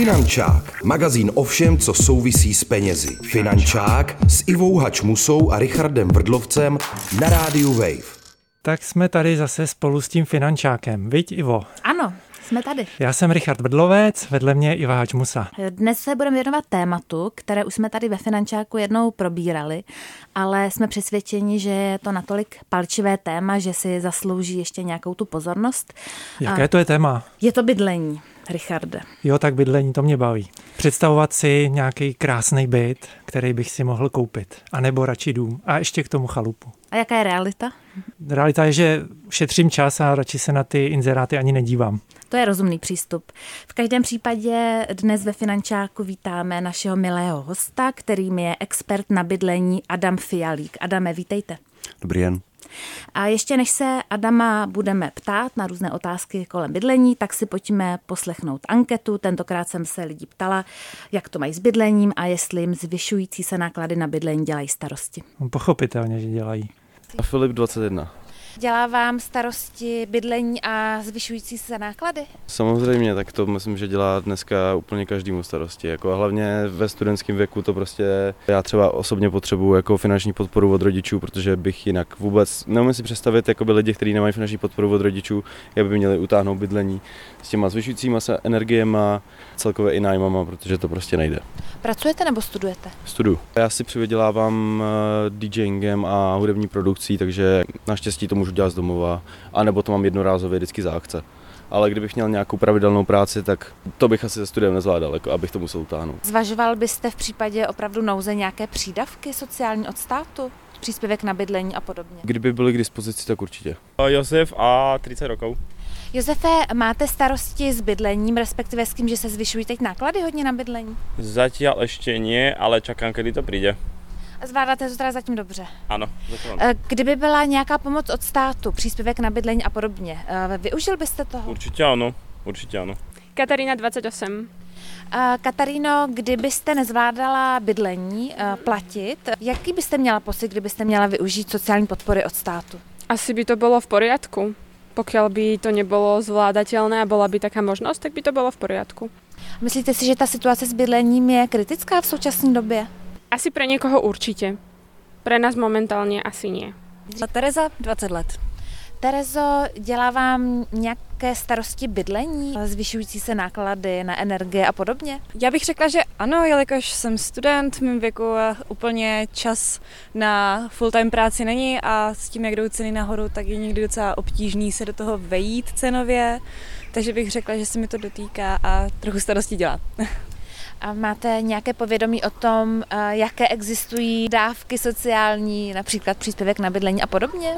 Finančák, magazín o všem, co souvisí s penězi. Finančák s Ivou Hačmusou a Richardem Vrdlovcem na rádiu Wave. Tak jsme tady zase spolu s tím finančákem, viď Ivo? Ano, jsme tady. Já jsem Richard Vrdlovec, vedle mě Iva Hačmusa. Dnes se budeme věnovat tématu, které už jsme tady ve Finančáku jednou probírali, ale jsme přesvědčeni, že je to natolik palčivé téma, že si zaslouží ještě nějakou tu pozornost. Jaké to je téma? Je to bydlení. Richarde. Jo, tak bydlení, to mě baví. Představovat si nějaký krásný byt, který bych si mohl koupit. A nebo radši dům. A ještě k tomu chalupu. A jaká je realita? Realita je, že šetřím čas a radši se na ty inzeráty ani nedívám. To je rozumný přístup. V každém případě dnes ve Finančáku vítáme našeho milého hosta, kterým je expert na bydlení Adam Fialík. Adame, vítejte. Dobrý den. A ještě než se Adama budeme ptát na různé otázky kolem bydlení, tak si pojďme poslechnout anketu. Tentokrát jsem se lidí ptala, jak to mají s bydlením a jestli jim zvyšující se náklady na bydlení dělají starosti. Pochopitelně, že dělají. A Filip 21. Dělá vám starosti bydlení a zvyšující se náklady? Samozřejmě, tak to myslím, že dělá dneska úplně každému starosti. Jako a hlavně ve studentském věku to prostě, já třeba osobně potřebuji jako finanční podporu od rodičů, protože bych jinak vůbec, neumím si představit jako by lidi, kteří nemají finanční podporu od rodičů, jak by měli utáhnout bydlení s těma zvyšujícíma se energiema, celkově i nájmama, protože to prostě nejde. Pracujete nebo studujete? Studuju. Já si přivydělávám eh, DJingem a hudební produkcí, takže naštěstí to můžu dělat z domova, anebo to mám jednorázově vždycky za akce. Ale kdybych měl nějakou pravidelnou práci, tak to bych asi se studiem nezvládal, jako abych to musel utáhnout. Zvažoval byste v případě opravdu nouze nějaké přídavky sociální od státu? Příspěvek na bydlení a podobně? Kdyby byly k dispozici, tak určitě. Josef a 30 rokov. Josefe, máte starosti s bydlením, respektive s tím, že se zvyšují teď náklady hodně na bydlení? Zatiaľ ešte nie, ale čakám, kedy to přijde. Zvládáte to teda zatím dobře. Ano, zatiaľ. Eh, Kdyby byla nějaká pomoc od státu, příspěvek na bydlení a podobně, eh, využil byste toho? Určite áno, určite áno. Katarína 28. Eh, Kataríno, kdybyste nezvládala bydlení platit, jaký byste měla pocit, kdybyste měla využít sociální podpory od státu? Asi by to bolo v poriadku. Pokiaľ by to nebolo zvládateľné a bola by taká možnosť, tak by to bolo v poriadku. Myslíte si, že ta situace s bydlením je kritická v současné době? Asi pre niekoho určite. Pre nás momentálne asi nie. Tereza, 20 let. Terezo, dělá vám nějaké starosti bydlení, zvyšující se náklady na energie a podobně? Já bych řekla, že ano, jelikož jsem student v mém věku a úplně čas na full-time práci není a s tím, jak jdou ceny nahoru, tak je někdy docela obtížný se do toho vejít cenově, takže bych řekla, že se mi to dotýká a trochu starosti dělá. A máte nějaké povědomí o tom, eh, jaké existují dávky sociální, například příspěvek na bydlení a podobně?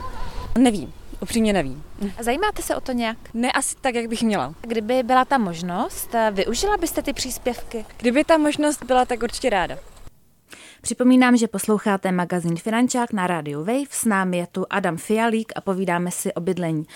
Nevím, upřímně nevím. Zajímáte se o to nějak? Ne asi tak, jak bych měla. Kdyby byla ta možnost, eh, využila byste ty příspěvky? Kdyby ta možnost byla, tak určitě ráda. Připomínám, že posloucháte magazín Finančák na rádiu Wave. S námi je tu Adam Fialík a povídáme si o bydlení.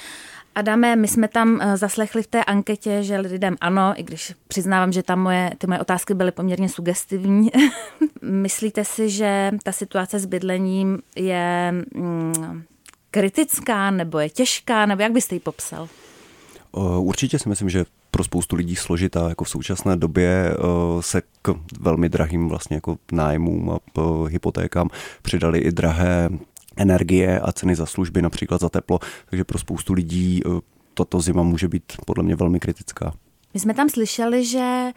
Adame, my jsme tam eh, zaslechli v té anketě, že lidem ano, i když přiznávám, že tam moje, ty moje otázky byly poměrně sugestivní. Myslíte si, že ta situace s bydlením je mm, kritická, nebo je těžká, nebo jak byste ji popsal? Určitě si myslím, že pro spoustu lidí složitá, jako v současné době eh, se k velmi drahým vlastně jako nájmům a eh, hypotékám přidali i drahé energie a ceny za služby, například za teplo, takže pro spoustu lidí eh, tato zima může být podle mě velmi kritická. My jsme tam slyšeli, že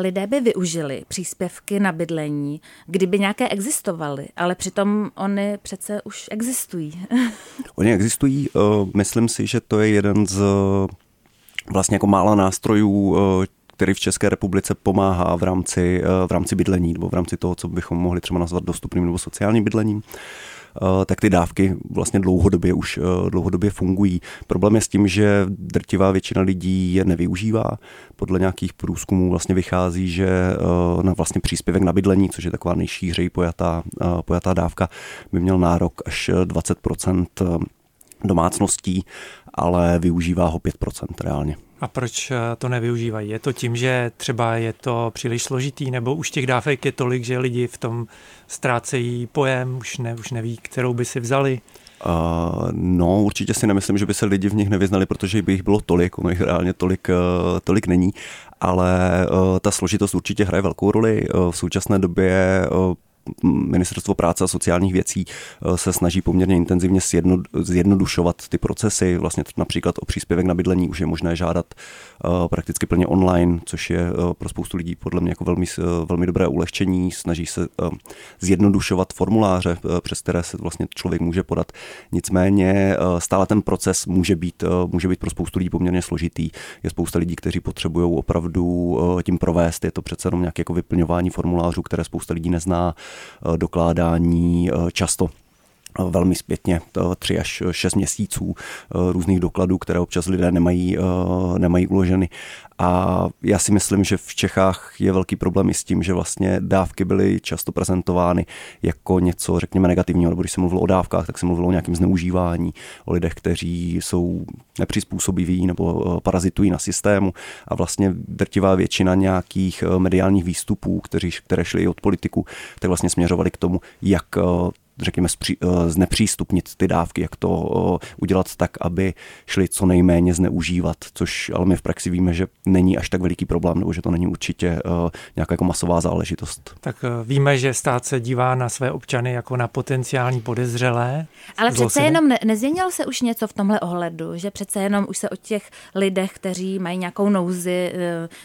lidé by využili příspěvky na bydlení, kdyby nějaké existovaly, ale přitom oni přece už existují. Oni existují, myslím si, že to je jeden z vlastně jako mála nástrojů, který v České republice pomáhá v rámci, v rámci bydlení nebo v rámci toho, co bychom mohli třeba nazvat dostupným nebo sociálním bydlením tak ty dávky vlastně dlouhodobě už dlouhodobě fungují. Problém je s tím, že drtivá většina lidí je nevyužívá. Podle nějakých průzkumů vlastně vychází, že na vlastně příspěvek na bydlení, což je taková nejšířej pojatá, pojatá dávka, by měl nárok až 20% domácností, ale využívá ho 5% reálně. A proč eh, to nevyužívají? Je to tím, že třeba je to příliš složitý, nebo už těch dávek je tolik, že lidi v tom ztrácejí pojem, už, ne, už neví, kterou by si vzali? Uh, no, určitě si nemyslím, že by se lidi v nich nevyznali, protože by jich bylo tolik, ono jich reálně tolik, uh, tolik není, ale uh, ta složitost určitě hraje velkou roli. Uh, v současné době uh, Ministerstvo práce a sociálních věcí eh, se snaží poměrně intenzivně zjednodušovat ty procesy. Vlastně například o příspěvek na bydlení už je možné žádat eh, prakticky plně online, což je eh, pro spoustu lidí podle mě jako velmi, velmi dobré ulehčení. Snaží se zjednodušovat formuláře, přes které se vlastně člověk může podat. Nicméně stále ten proces může být, může být pro spoustu lidí poměrně složitý. Je spousta lidí, kteří potřebují opravdu tím provést. Je to přece jenom nějaké jako vyplňování formulářů, které spousta lidí nezná dokládání eh, často velmi zpětně, tři až šest měsíců různých dokladů, které občas lidé nemají, nemají uloženy. A já si myslím, že v Čechách je velký problém i s tím, že vlastně dávky byly často prezentovány jako něco, řekněme, negativního, nebo když se mluvilo o dávkách, tak se mluvilo o nějakém zneužívání, o lidech, kteří jsou nepřizpůsobiví nebo parazitují na systému a vlastně drtivá většina nějakých mediálních výstupů, které šly i od politiku, tak vlastně směřovaly k tomu, jak řekněme, eh, znepřístupnit ty dávky, jak to eh, udělat tak, aby šli co nejméně zneužívat, což ale my v praxi víme, že není až tak veliký problém, nebo že to není určitě eh, nějaká jako masová záležitost. Tak víme, že stát se dívá na své občany jako na potenciální podezřelé. Ale zlosiny. přece jenom ne, nezměnilo se už něco v tomhle ohledu, že přece jenom už se o těch lidech, kteří mají nějakou nouzi,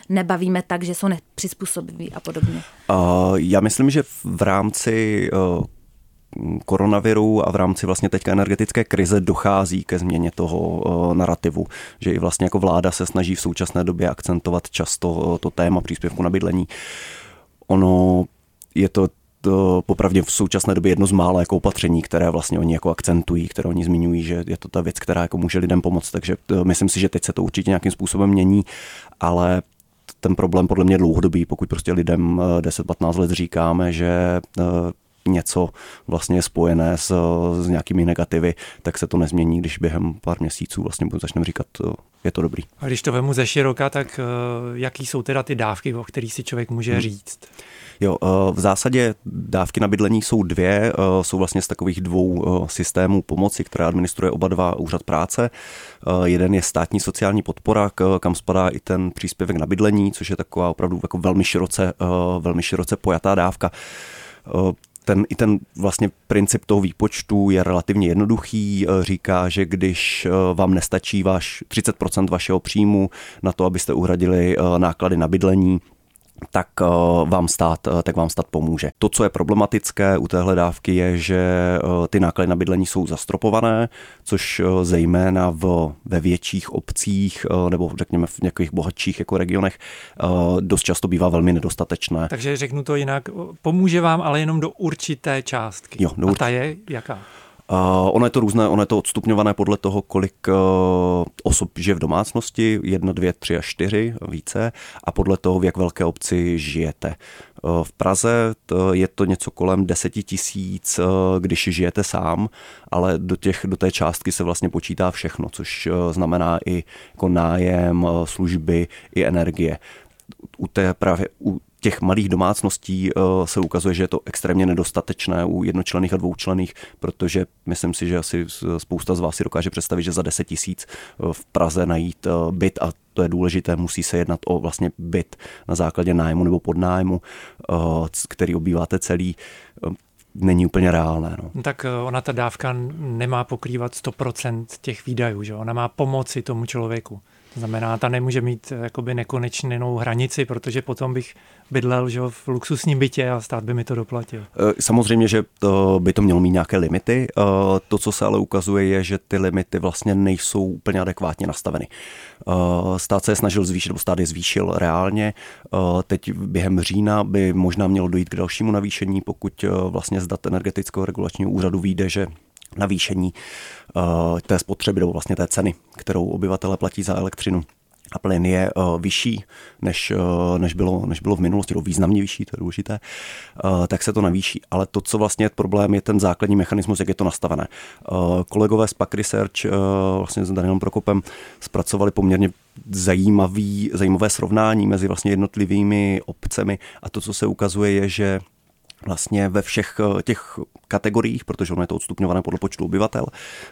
nebavíme tak, že jsou nepřizpůsobiví a podobně. Uh, já myslím, že v rámci uh, koronaviru a v rámci vlastně teďka energetické krize dochází ke změně toho uh, narrativu, že i vlastně jako vláda se snaží v současné době akcentovat často uh, to téma příspěvku na bydlení. Ono je to to popravdě v současné době jedno z mála jako opatření, které vlastně oni jako akcentují, které oni zmiňují, že je to ta věc, která jako může lidem pomoct. Takže myslím si, že teď se to určitě nějakým způsobem mění, ale ten problém podle mě dlouhodobý, pokud prostě lidem 10-15 let říkáme, že něco vlastně spojené s, s nějakými negativy, tak se to nezmění, když během pár měsíců vlastně začneme říkat, je to dobrý. A když to vemu ze široka, tak uh, jaký jsou teda ty dávky, o kterých si člověk může hmm. říct? Jo, uh, v zásadě dávky na bydlení jsou dvě, uh, jsou vlastně z takových dvou systémů pomoci, které administruje oba dva úřad práce. Jeden je státní sociální podpora, kam spadá i ten příspěvek na bydlení, což je taková opravdu jako velmi široce, velmi široce pojatá dávka ten, i ten vlastně princip toho výpočtu je relativně jednoduchý. E, říká, že když e, vám nestačí váš 30% vašeho příjmu na to, abyste uhradili e, náklady na bydlení, tak eh, vám stát, eh, tak vám stát pomůže. To, co je problematické u téhle dávky, je, že eh, ty náklady na bydlení jsou zastropované, což zejména v, ve větších obcích nebo řekněme v nějakých bohatších jako regionech dost často bývá velmi nedostatečné. Takže řeknu to jinak, pomůže vám ale jenom do určité částky. Jo, do urč... A ta je jaká? Uh, ono je to různé, ono je to odstupňované podle toho, kolik uh, osob žije v domácnosti, jedna, dvě, tři a čtyři, více, a podle toho, v jak velké obci žijete. Uh, v Praze to je to něco kolem deseti tisíc, když žijete sám, ale do, těch, do té částky se vlastně počítá všechno, což znamená i jako nájem, služby, i energie. U té právě u těch malých domácností eh, se ukazuje, že je to extrémně nedostatečné u jednočlených a dvoučlených, protože myslím si, že asi spousta z vás si dokáže představit, že za 10 tisíc eh, v Praze najít eh, byt a to je důležité, musí se jednat o vlastně byt na základě nájmu nebo podnájmu, který obýváte celý není úplně reálné. No. Tak ona ta dávka nemá pokrývat 100% těch výdajů, že? ona má pomoci tomu člověku. Znamená, ta nemůže mít eh, jakoby nekonečnou hranici, protože potom bych bydlel že, v luxusním bytě a stát by mi to doplatil. Eh, samozřejmě, že to by to mělo mít nějaké limity. Eh, to, co se ale ukazuje, je, že ty limity vlastně nejsou úplně adekvátně nastaveny. Stát se je snažil zvýšit, nebo stát je zvýšil reálně. Teď během října by možná mělo dojít k dalšímu navýšení, pokud vlastně z dat energetického regulačního úřadu vyjde, že navýšení uh, té spotřeby nebo vlastně té ceny, kterou obyvatele platí za elektřinu a plyn je uh, vyšší, než, uh, než, bylo, než bylo v minulosti, nebo významně vyšší, to je důležité, uh, tak se to navýší. Ale to, co vlastně je problém, je ten základní mechanismus, jak je to nastavené. Kolegové z Pack Research vlastně s Danielem Prokopem zpracovali poměrně zajímavý, zajímavé srovnání mezi vlastně jednotlivými obcemi a to, co se ukazuje, je, že vlastně ve všech eh, těch kategoriích, protože ono je to odstupňované podle počtu obyvatel,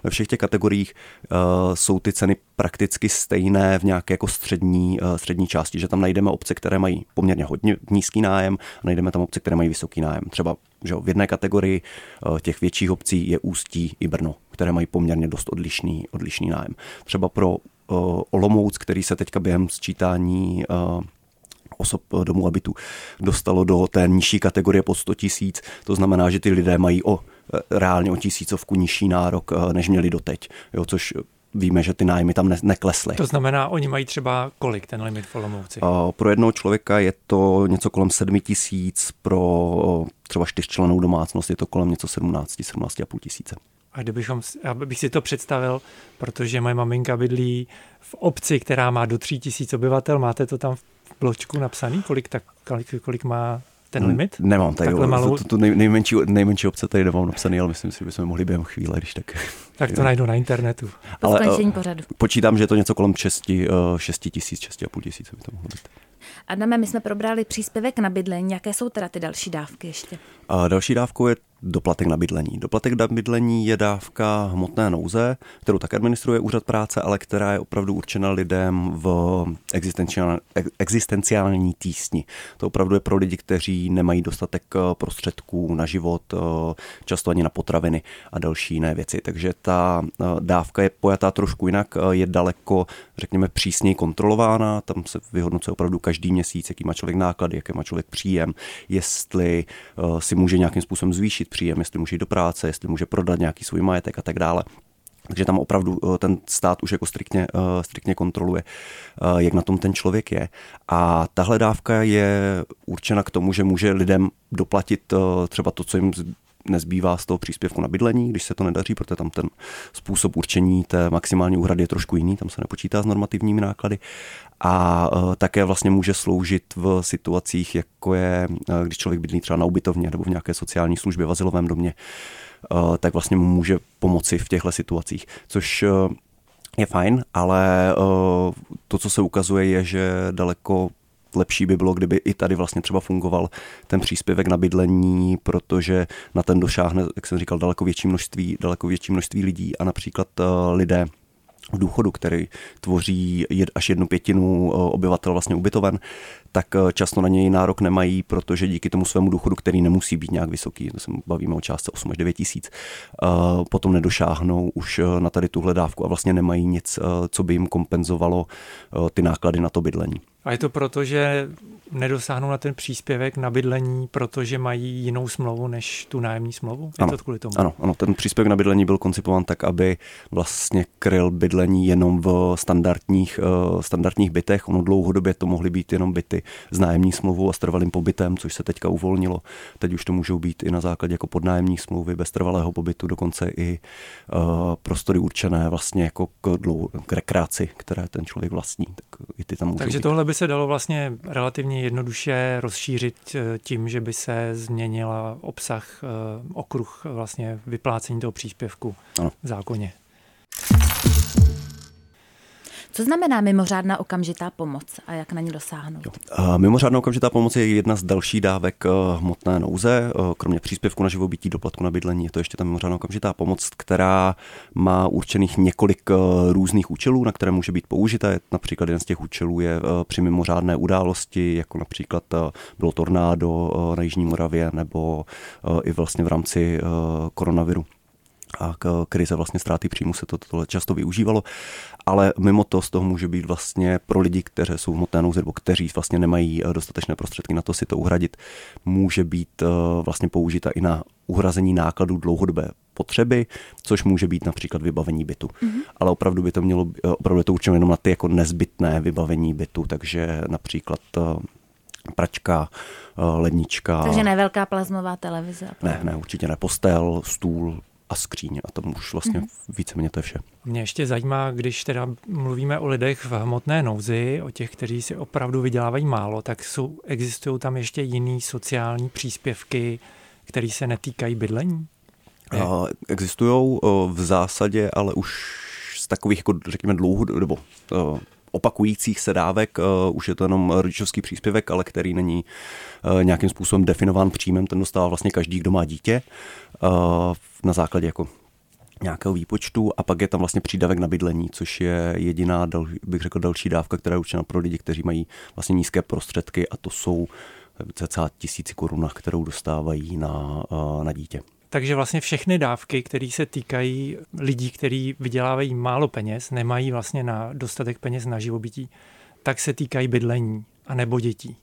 ve všech těch kategoriích uh, jsou ty ceny prakticky stejné v nějaké jako střední, uh, střední části, že tam najdeme obce, které mají poměrně hodně nízký nájem, a najdeme tam obce, které mají vysoký nájem. Třeba že v jedné kategorii uh, těch větších obcí je Ústí i Brno, které mají poměrně dost odlišný, odlišný nájem. Třeba pro Olomouc, který se teďka během sčítání osob eh, domů a bytu dostalo do té nižší kategorie pod 100 tisíc. To znamená, že ty lidé mají o eh, reálně o tisícovku nižší nárok, eh, než měli doteď, jo, což víme, že ty nájmy tam ne- neklesly. To znamená, oni mají třeba kolik ten limit v Olomouci? Pro jednoho člověka je to něco kolem 7 tisíc, pro třeba čtyřčlenou domácnost je to kolem něco 17, 17,5 tisíce. A kdybychom, bych si to představil, protože moje maminka bydlí v obci, která má do 3 tisíc obyvatel, máte to tam v bločku napsaný, kolik, tak, kolik, kolik má ten limit? Nemám tady, malou... to, to nejmenší, nejmenší obce tady nemám napsaný, ale myslím si, že bychom mohli během chvíle, když tak. Tak to najdu na internetu. Po ale, skončení pořadu. Počítám, že je to něco kolem 6, 6 tisíc, 6,5 tisíc by to mohlo být. Adame, my jsme probrali příspěvek na bydlení. Jaké jsou teda ty další dávky ještě? A další dávkou je doplatek na bydlení. Doplatek na bydlení je dávka hmotné nouze, kterou tak administruje úřad práce, ale která je opravdu určena lidem v existenciální tísni. To opravdu je pro lidi, kteří nemají dostatek eh, prostředků na život, eh, často ani na potraviny a další jiné věci. Takže ta eh, dávka je pojatá trošku jinak, je daleko, řekněme, přísněji kontrolována. Tam se vyhodnocuje opravdu každý měsíc, jaký má člověk náklady, jaký má člověk příjem, jestli si může nějakým způsobem zvýšit příjem, jestli může jít do práce, jestli může prodat nějaký svůj majetek a tak dále. Takže tam opravdu eh, ten stát už jako striktně, eh, striktně kontroluje, eh, jak na tom ten člověk je. A tahle dávka je určena k tomu, že může lidem doplatit třeba to, co jim nezbývá z toho příspěvku na bydlení, když se to nedaří, protože tam ten způsob určení té maximální úhrady je trošku jiný, tam se nepočítá s normativními náklady. A uh, také vlastně může sloužit v situacích, jako je, uh, když člověk bydlí třeba na ubytovně nebo v nějaké sociální službě v azylovém domě, uh, tak vlastně mu může pomoci v těchto situacích, což je fajn, ale to, co se ukazuje, je, že daleko lepší by bylo, kdyby i tady vlastně třeba fungoval ten příspěvek na bydlení, protože na ten došáhne, jak jsem říkal, daleko větší množství, daleko větší množství lidí a například lidé v důchodu, který tvoří až jednu pětinu eh, obyvatel vlastně ubytoven, tak eh, často na něj nárok nemají, protože díky tomu svému důchodu, který nemusí být nějak vysoký, to se bavíme o částce 8 až 9 tisíc, eh, potom nedošáhnou už na tady tuhle dávku a vlastně nemají nic, co by jim kompenzovalo ty náklady na to bydlení. A je to proto, že nedosáhnou na ten příspěvek na bydlení, protože mají jinou smlouvu než tu nájemní smlouvu? Je ano, to kvůli tomu? Ano, ano, ten příspěvek na bydlení byl koncipován tak, aby vlastně kryl bydlení jenom v standardních, uh, standardních bytech. Ono dlouhodobě to mohly být jenom byty s nájemní smlouvou a s trvalým pobytem, což se teďka uvolnilo. Teď už to můžou být i na základě jako podnájemní smlouvy bez trvalého pobytu, dokonce i uh, prostory určené vlastně jako k, dlouho, k rekreaci, které ten člověk vlastní. Tak i ty tam Takže být. tohle by se dalo vlastně relativně jednoduše rozšířit eh, tím, že by se změnila obsah, eh, okruh vlastně vyplácení toho příspěvku ano. v zákoně. Co znamená mimořádná okamžitá pomoc a jak na ní dosáhnout? Jo. Mimořádná okamžitá pomoc je jedna z dalších dávek eh, hmotné nouze. Eh, kromě příspěvku na živobytí, doplatku na bydlení, je to ještě ta mimořádná okamžitá pomoc, která má určených několik eh, různých účelů, na které může být použita. Například jeden z těch účelů je při mimořádné události, jako například bylo tornádo na Jižní Moravě nebo i vlastně v rámci koronaviru a k krize vlastně ztráty příjmu se to tohle často využívalo, ale mimo to z toho může být vlastně pro lidi, kteří jsou v hmotné nouzi nebo kteří vlastně nemají eh, dostatečné prostředky na to si to uhradit, může být eh, vlastně použita i na uhrazení nákladů dlouhodobé potřeby, což může být například vybavení bytu. Mm-hmm. Ale opravdu by to mělo, eh, opravdu je to určeno jenom na ty jako nezbytné vybavení bytu, takže například pračka, lednička. Takže nevelká plazmová televize. Ne, ne, určitě ne. Postel, stůl, a skříň a tam už vlastně mm-hmm. víceméně to je vše. Mě ještě zajímá, když teda mluvíme o lidech v hmotné nouzi, o těch, kteří si opravdu vydělávají málo, tak jsou, existují tam ještě jiný sociální příspěvky, které se netýkají bydlení? Existují v zásadě, ale už z takových, jako řekněme, dlouho, nebo opakujících se dávek, už je to jenom rodičovský příspěvek, ale který není nějakým způsobem definován příjmem, ten dostává vlastně každý, kdo má dítě na základě jako nějakého výpočtu a pak je tam vlastně přídavek na bydlení, což je jediná, bych řekl, další dávka, která je určena pro lidi, kteří mají vlastně nízké prostředky a to jsou cca tisíci korunách, kterou dostávají na, na dítě. Takže vlastně všechny dávky, které se týkají lidí, kteří vydělávají málo peněz, nemají vlastně na dostatek peněz na živobytí, tak se týkají bydlení a nebo dětí.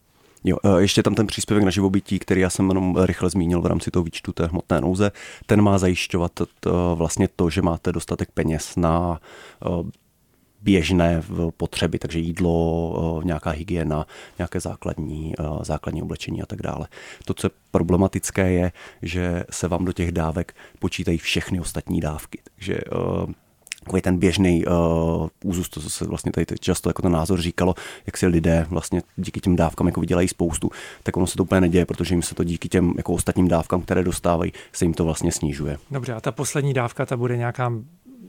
Jo, e, ještě tam ten příspěvek na živobytí, který já jsem jenom rychle zmínil v rámci toho výčtu té hmotné nouze, ten má zajišťovat vlastně to, že máte dostatek peněz na e, běžné potřeby, takže jídlo, e, nějaká hygiena, nějaké základní, základní oblečení a tak dále. To, co je problematické, je, že se vám do těch dávek počítají všechny ostatní dávky. Takže takový ten běžný uh, úzus, to se vlastně tady často jako ten názor říkalo, jak si lidé vlastně díky těm dávkám jako vydělají spoustu, tak ono se to úplně neděje, protože jim se to díky těm jako ostatním dávkám, které dostávají, se jim to vlastně snižuje. Dobře, a ta poslední dávka, ta bude nějaká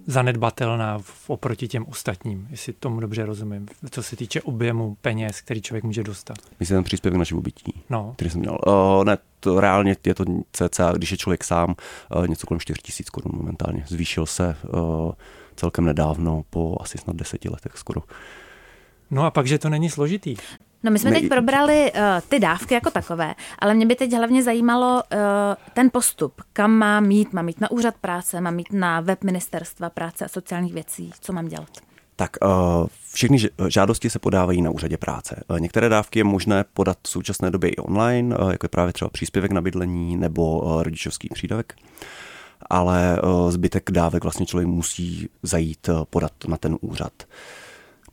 zanedbatelná oproti těm ostatním, jestli tomu dobře rozumím, co se týče objemu peněz, který člověk může dostat. Myslím ten příspěvek na živobytí, no. který jsem měl. Uh, ne, to reálně je to cca, když je člověk sám, uh, něco kolem 4 000 korun momentálně. Zvýšil se uh, celkem nedávno, po asi snad deseti letech skoro. No a pak, že to není složitý. No my jsme My... teď probrali uh, ty dávky jako takové, ale mě by teď hlavně zajímalo uh, ten postup. Kam mám mít? Mám mít na úřad práce? Mám mít na web ministerstva práce a sociálních věcí? Co mám dělat? Tak uh, všechny žádosti se podávají na úřadě práce. Některé dávky je možné podat v současné době i online, jako je právě třeba příspěvek na bydlení nebo rodičovský přídavek ale eh, zbytek dávek vlastně člověk musí zajít eh, podat na ten úřad.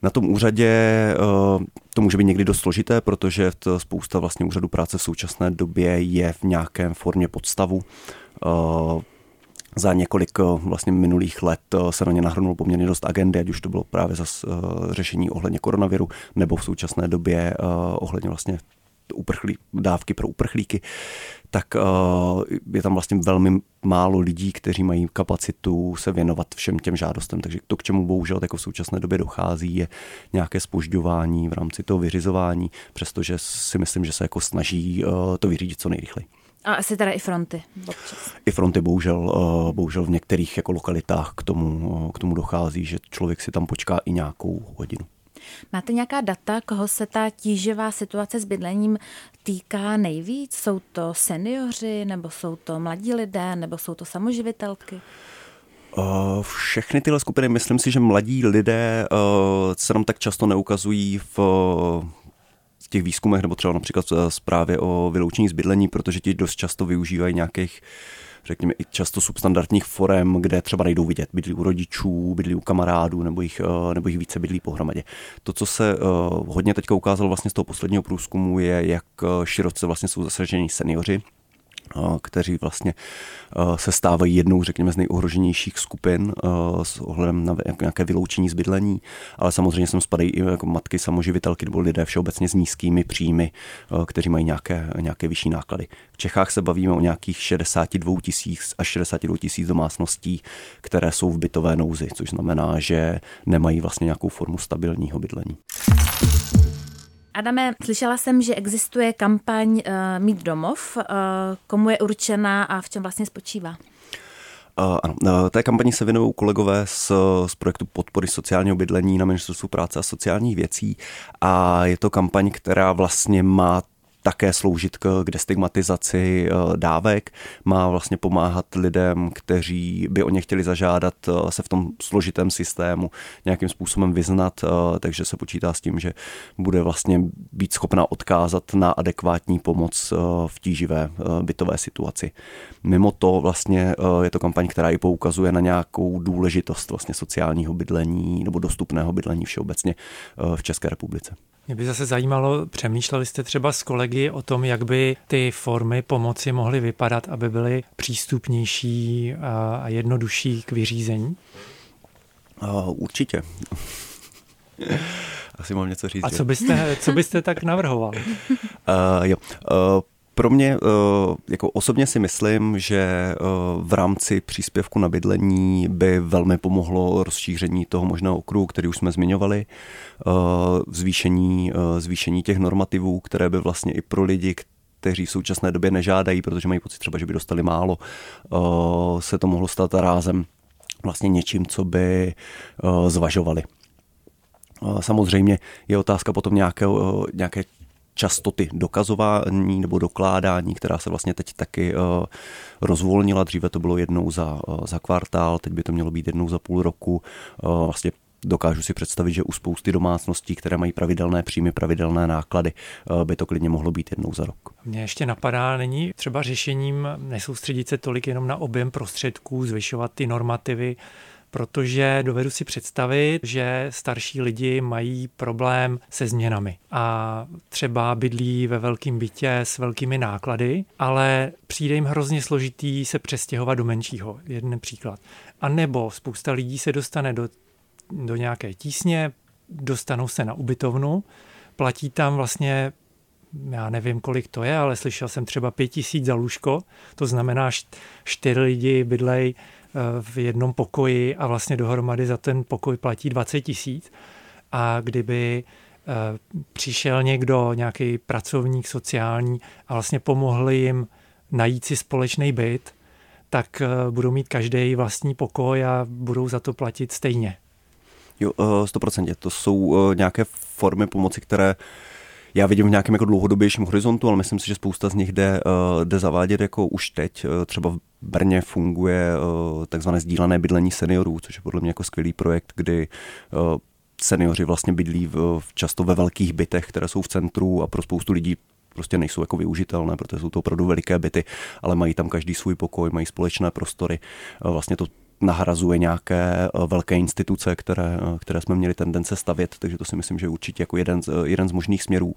Na tom úřadě eh, to může být někdy dost složité, protože spousta vlastně úřadů práce v současné době je v nějakém formě podstavu. Za několik vlastně minulých let se na ně nahrnul poměrně dost agendy, ať už to bylo právě za řešení ohledně koronaviru, nebo v současné době ohledně vlastně uprchlí, dávky pro uprchlíky, tak uh, je tam vlastně velmi málo lidí, kteří mají kapacitu se věnovat všem těm žádostem. Takže to, k čemu bohužel jako v současné době dochází, je nějaké spožďování v rámci toho vyřizování, přestože si myslím, že se jako snaží uh, to vyřídit co nejrychleji. A asi teda i fronty občas. I fronty bohužel, uh, bohužel v některých jako lokalitách k tomu, k tomu dochází, že člověk si tam počká i nějakou hodinu. Máte nějaká data, koho se ta tíživá situace s bydlením týká nejvíc? Jsou to seniori, nebo jsou to mladí lidé, nebo jsou to samoživitelky? Všechny tyhle skupiny, myslím si, že mladí lidé se nám tak často neukazují v těch výzkumech, nebo třeba například zprávě o vyloučení z bydlení, protože ti dost často využívají nějakých řekněme, i často substandardních forem, kde třeba nejdou vidět. Bydlí u rodičů, bydlí u kamarádů, nebo jich, eh, nebo jich více bydlí pohromadě. To, co se uh, hodně teďka ukázalo vlastně z toho posledního průzkumu, je, jak eh, široce vlastně jsou zasaženi seniori kteří vlastně se stávají jednou, řekněme, z nejohroženějších skupin s ohledem na nějaké vyloučení z bydlení, ale samozřejmě sem spadají i jako matky samoživitelky nebo lidé všeobecně s nízkými příjmy, kteří mají nějaké, nějaké vyšší náklady. V Čechách se bavíme o nějakých 62 tisíc až 62 tisíc domácností, které jsou v bytové nouzi, což znamená, že nemají vlastně nějakou formu stabilního bydlení. Adame, slyšela jsem, že existuje kampaň uh, Mít domov. Uh, komu je určena a v čem vlastně spočívá? Uh, ano, uh, té kampani se věnují kolegové z, z projektu podpory sociálního bydlení na Ministerstvu práce a sociálních věcí a je to kampaň, která vlastně má také sloužit k, k destigmatizaci eh, dávek, má vlastně pomáhat lidem, kteří by o ně chtěli zažádat, eh, se v tom složitém systému nějakým způsobem vyznat, eh, takže se počítá s tím, že bude vlastně být schopna odkázat na adekvátní pomoc v tíživé bytové situaci. Mimo to vlastně je to kampaň, která i poukazuje na nějakou důležitost vlastně sociálního bydlení nebo dostupného bydlení všeobecně v České republice. Mě by zase zajímalo, přemýšleli jste třeba s kolegy o tom, jak by ty formy pomoci mohly vypadat, aby byly přístupnější a jednodušší k vyřízení? Uh, určitě. Asi mám něco říct. A co byste, co byste tak navrhoval? Uh, jo. Uh, pro mě, jako osobně si myslím, že v rámci příspěvku na bydlení by velmi pomohlo rozšíření toho možného okruhu, který už jsme zmiňovali, zvýšení, zvýšení těch normativů, které by vlastně i pro lidi, kteří v současné době nežádají, protože mají pocit třeba, že by dostali málo, se to mohlo stát rázem vlastně něčím, co by zvažovali. Samozřejmě je otázka potom nějaké, nějaké častoty dokazování nebo dokládání, která se vlastně teď taky rozvolnila. Dříve to bylo jednou za, za kvartál, teď by to mělo být jednou za půl roku. Vlastně dokážu si představit, že u spousty domácností, které mají pravidelné příjmy, pravidelné náklady, by to klidně mohlo být jednou za rok. Mně ještě napadá, není třeba řešením nesoustředit se tolik jenom na objem prostředků, zvyšovat ty normativy, protože dovedu si představit, že starší lidi mají problém se změnami a třeba bydlí ve velkém bytě s velkými náklady, ale přijde jim hrozně složitý se přestěhovat do menšího. Jeden příklad. A nebo spousta lidí se dostane do, do nějaké tísně, dostanou se na ubytovnu, platí tam vlastně já nevím, kolik to je, ale slyšel jsem třeba pět tisíc za lůžko, to znamená čtyři lidi bydlej v jednom pokoji a vlastně dohromady za ten pokoj platí 20 tisíc. A kdyby eh, přišel někdo, nějaký pracovník sociální a vlastně pomohli jim najít si společný byt, tak eh, budou mít každý vlastní pokoj a budou za to platit stejně. Jo, 100%. Eh, to jsou nějaké formy pomoci, které já vidím v nějakém jako dlouhodobějším horizontu, ale myslím si, že spousta z nich jde, uh, jde zavádět jako už teď. Uh, třeba v Brně funguje uh, takzvané sdílené bydlení seniorů, což je podle mě jako skvělý projekt, kdy seniori vlastně bydlí v, často ve velkých bytech, které jsou v centru a pro spoustu lidí prostě nejsou jako využitelné, protože jsou to opravdu veliké byty, ale mají tam každý svůj pokoj, mají společné prostory. Vlastně to nahrazuje nějaké eh, velké instituce, které, eh, které jsme měli tendence stavět, takže to si myslím, že je určitě jako jeden z, eh, jeden z možných směrů.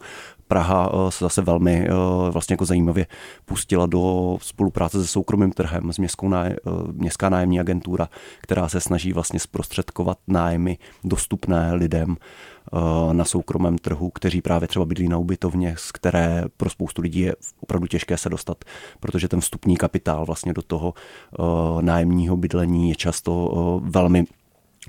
Praha se zase velmi vlastně jako zajímavě pustila do spolupráce se soukromým trhem, s městskou náj, městská nájemní agentura, která se snaží vlastně zprostředkovat nájmy dostupné lidem na soukromém trhu, kteří právě třeba bydlí na ubytovně, z které pro spoustu lidí je opravdu těžké se dostat, protože ten vstupní kapitál vlastně do toho eh, nájemního bydlení je často eh, velmi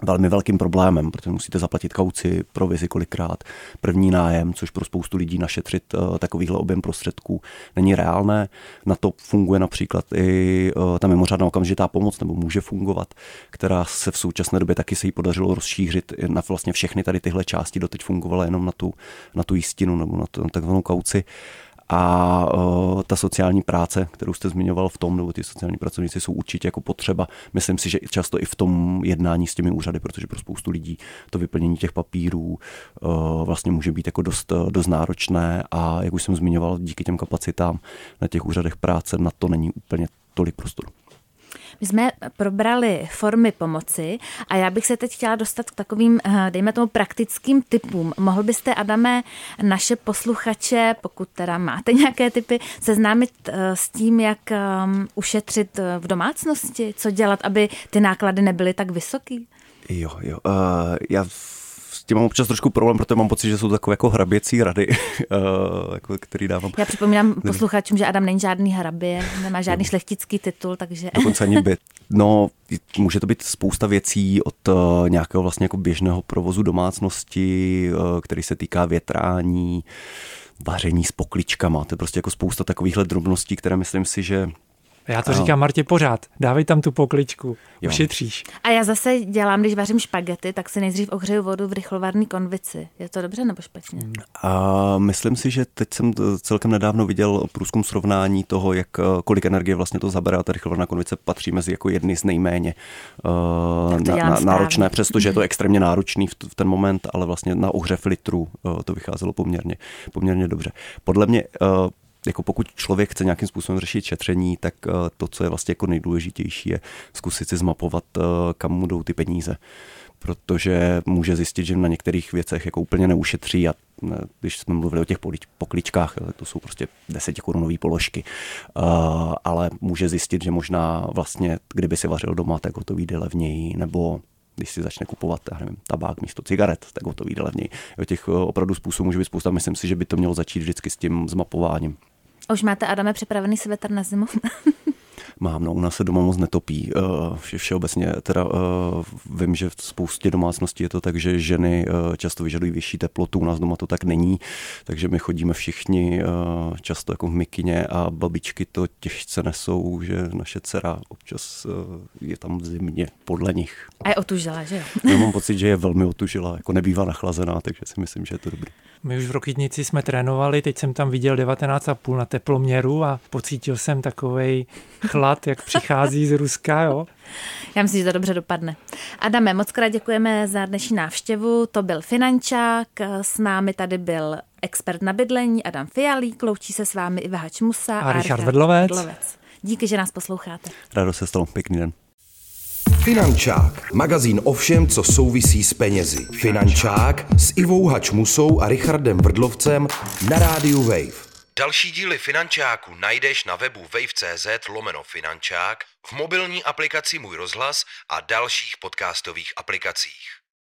velmi velkým problémem, protože musíte zaplatit kauci, provizi kolikrát, první nájem, což pro spoustu lidí našetřit uh, takovýhle objem prostředků není reálné. Na to funguje například i uh, ta mimořádná okamžitá pomoc, nebo může fungovat, která se v současné době taky se jí podařilo rozšířit na vlastně všechny tady tyhle části, doteď fungovala jenom na tu, na tu jistinu nebo na, tu, na takzvanou kauci. A uh, ta sociální práce, kterou jste zmiňoval v tom, nebo ty sociální pracovníci jsou určitě jako potřeba. Myslím si, že často i v tom jednání s těmi úřady, protože pro spoustu lidí to vyplnění těch papírů uh, vlastně může být jako dost, dost náročné a jak už jsem zmiňoval, díky těm kapacitám na těch úřadech práce na to není úplně tolik prostoru. My jsme probrali formy pomoci a já bych se teď chtěla dostat k takovým, eh, dejme tomu, praktickým typům. Mohl byste, Adame, naše posluchače, pokud teda máte nějaké typy, seznámit eh, s tím, jak ehm, ušetřit eh, v domácnosti, co dělat, aby ty náklady nebyly tak vysoký? Jo, jo. Uh, já tím mám občas trošku problém, protože mám pocit, že jsou takové jako hraběcí rady, eh, jako, který dávám. Já připomínám posluchačům, že Adam není žádný hrabě, nemá žádný šlechtický titul, takže... Dokonce ani byt. No, může to být spousta věcí od uh, nějakého vlastně jako běžného provozu domácnosti, uh, který se týká větrání, vaření s pokličkama. To je prostě jako spousta takovýchhle drobností, které myslím si, že já to ano. říkám Martě pořád. Dávej tam tu pokličku, jo. ušetříš. A já zase dělám, když vařím špagety, tak si nejdřív ohřeju vodu v rychlovarné konvici. Je to dobře nebo špatně? A myslím si, že teď jsem celkem nedávno viděl průzkum srovnání toho, jak kolik energie vlastně to zabere a ta rychlovarná konvice patří mezi jako jedny z nejméně uh, na, na, náročné, přestože je to extrémně náročný v, v ten moment, ale vlastně na ohřev litru uh, to vycházelo poměrně, poměrně dobře. Podle mě uh, jako pokud člověk chce nějakým způsobem řešit šetření, tak eh, to, co je vlastně jako nejdůležitější, je zkusit si zmapovat, eh, kam mu jdou ty peníze. Protože může zjistit, že na některých věcech jako úplně neušetří a eh, když jsme mluvili o těch pokličkách, to jsou prostě desetikorunové položky, ale může zjistit, že možná vlastně, kdyby si vařil doma, tak ho to vyjde levněji, nebo když si začne kupovat nevím, tabák místo cigaret, tak ho to vyjde levněji. O těch opravdu způsobů může být spousta, myslím si, že by to mělo začít vždycky s tím zmapováním už máte, Adame, připravený svetr na zimu? Mám, no, u nás se doma moc netopí. Uh, vše, všeobecně teda uh, vím, že v spoustě domácností je to tak, že ženy uh, často vyžadují vyšší teplotu, u nás doma to tak není, takže my chodíme všichni často jako v mikině a babičky to těžce nesou, že naše dcera občas je tam v zimě podle nich. A je otužila, že jo? Já mám pocit, že je velmi otužila, jako nebývá nachlazená, takže si myslím, že je to dobrý. My už v Rokytnici jsme trénovali, teď jsem tam viděl 19,5 na teploměru a pocítil jsem takový chlad, jak přichází z Ruska. Jo? Já myslím, že to dobře dopadne. Adame, moc krát děkujeme za dnešní návštěvu. To byl Finančák, s námi tady byl expert na bydlení Adam Fialík, loučí se s vámi Iva Hačmusa a, a Richard Vedlovec. Díky, že nás posloucháte. Rádo se stalo, pěkný den. Finančák, magazín o všem, co souvisí s penězi. Finančák s Ivou Hačmusou a Richardem Vrdlovcem na rádiu Wave. Další díly Finančáku najdeš na webu wave.cz lomeno Finančák, v mobilní aplikaci Můj rozhlas a dalších podcastových aplikacích.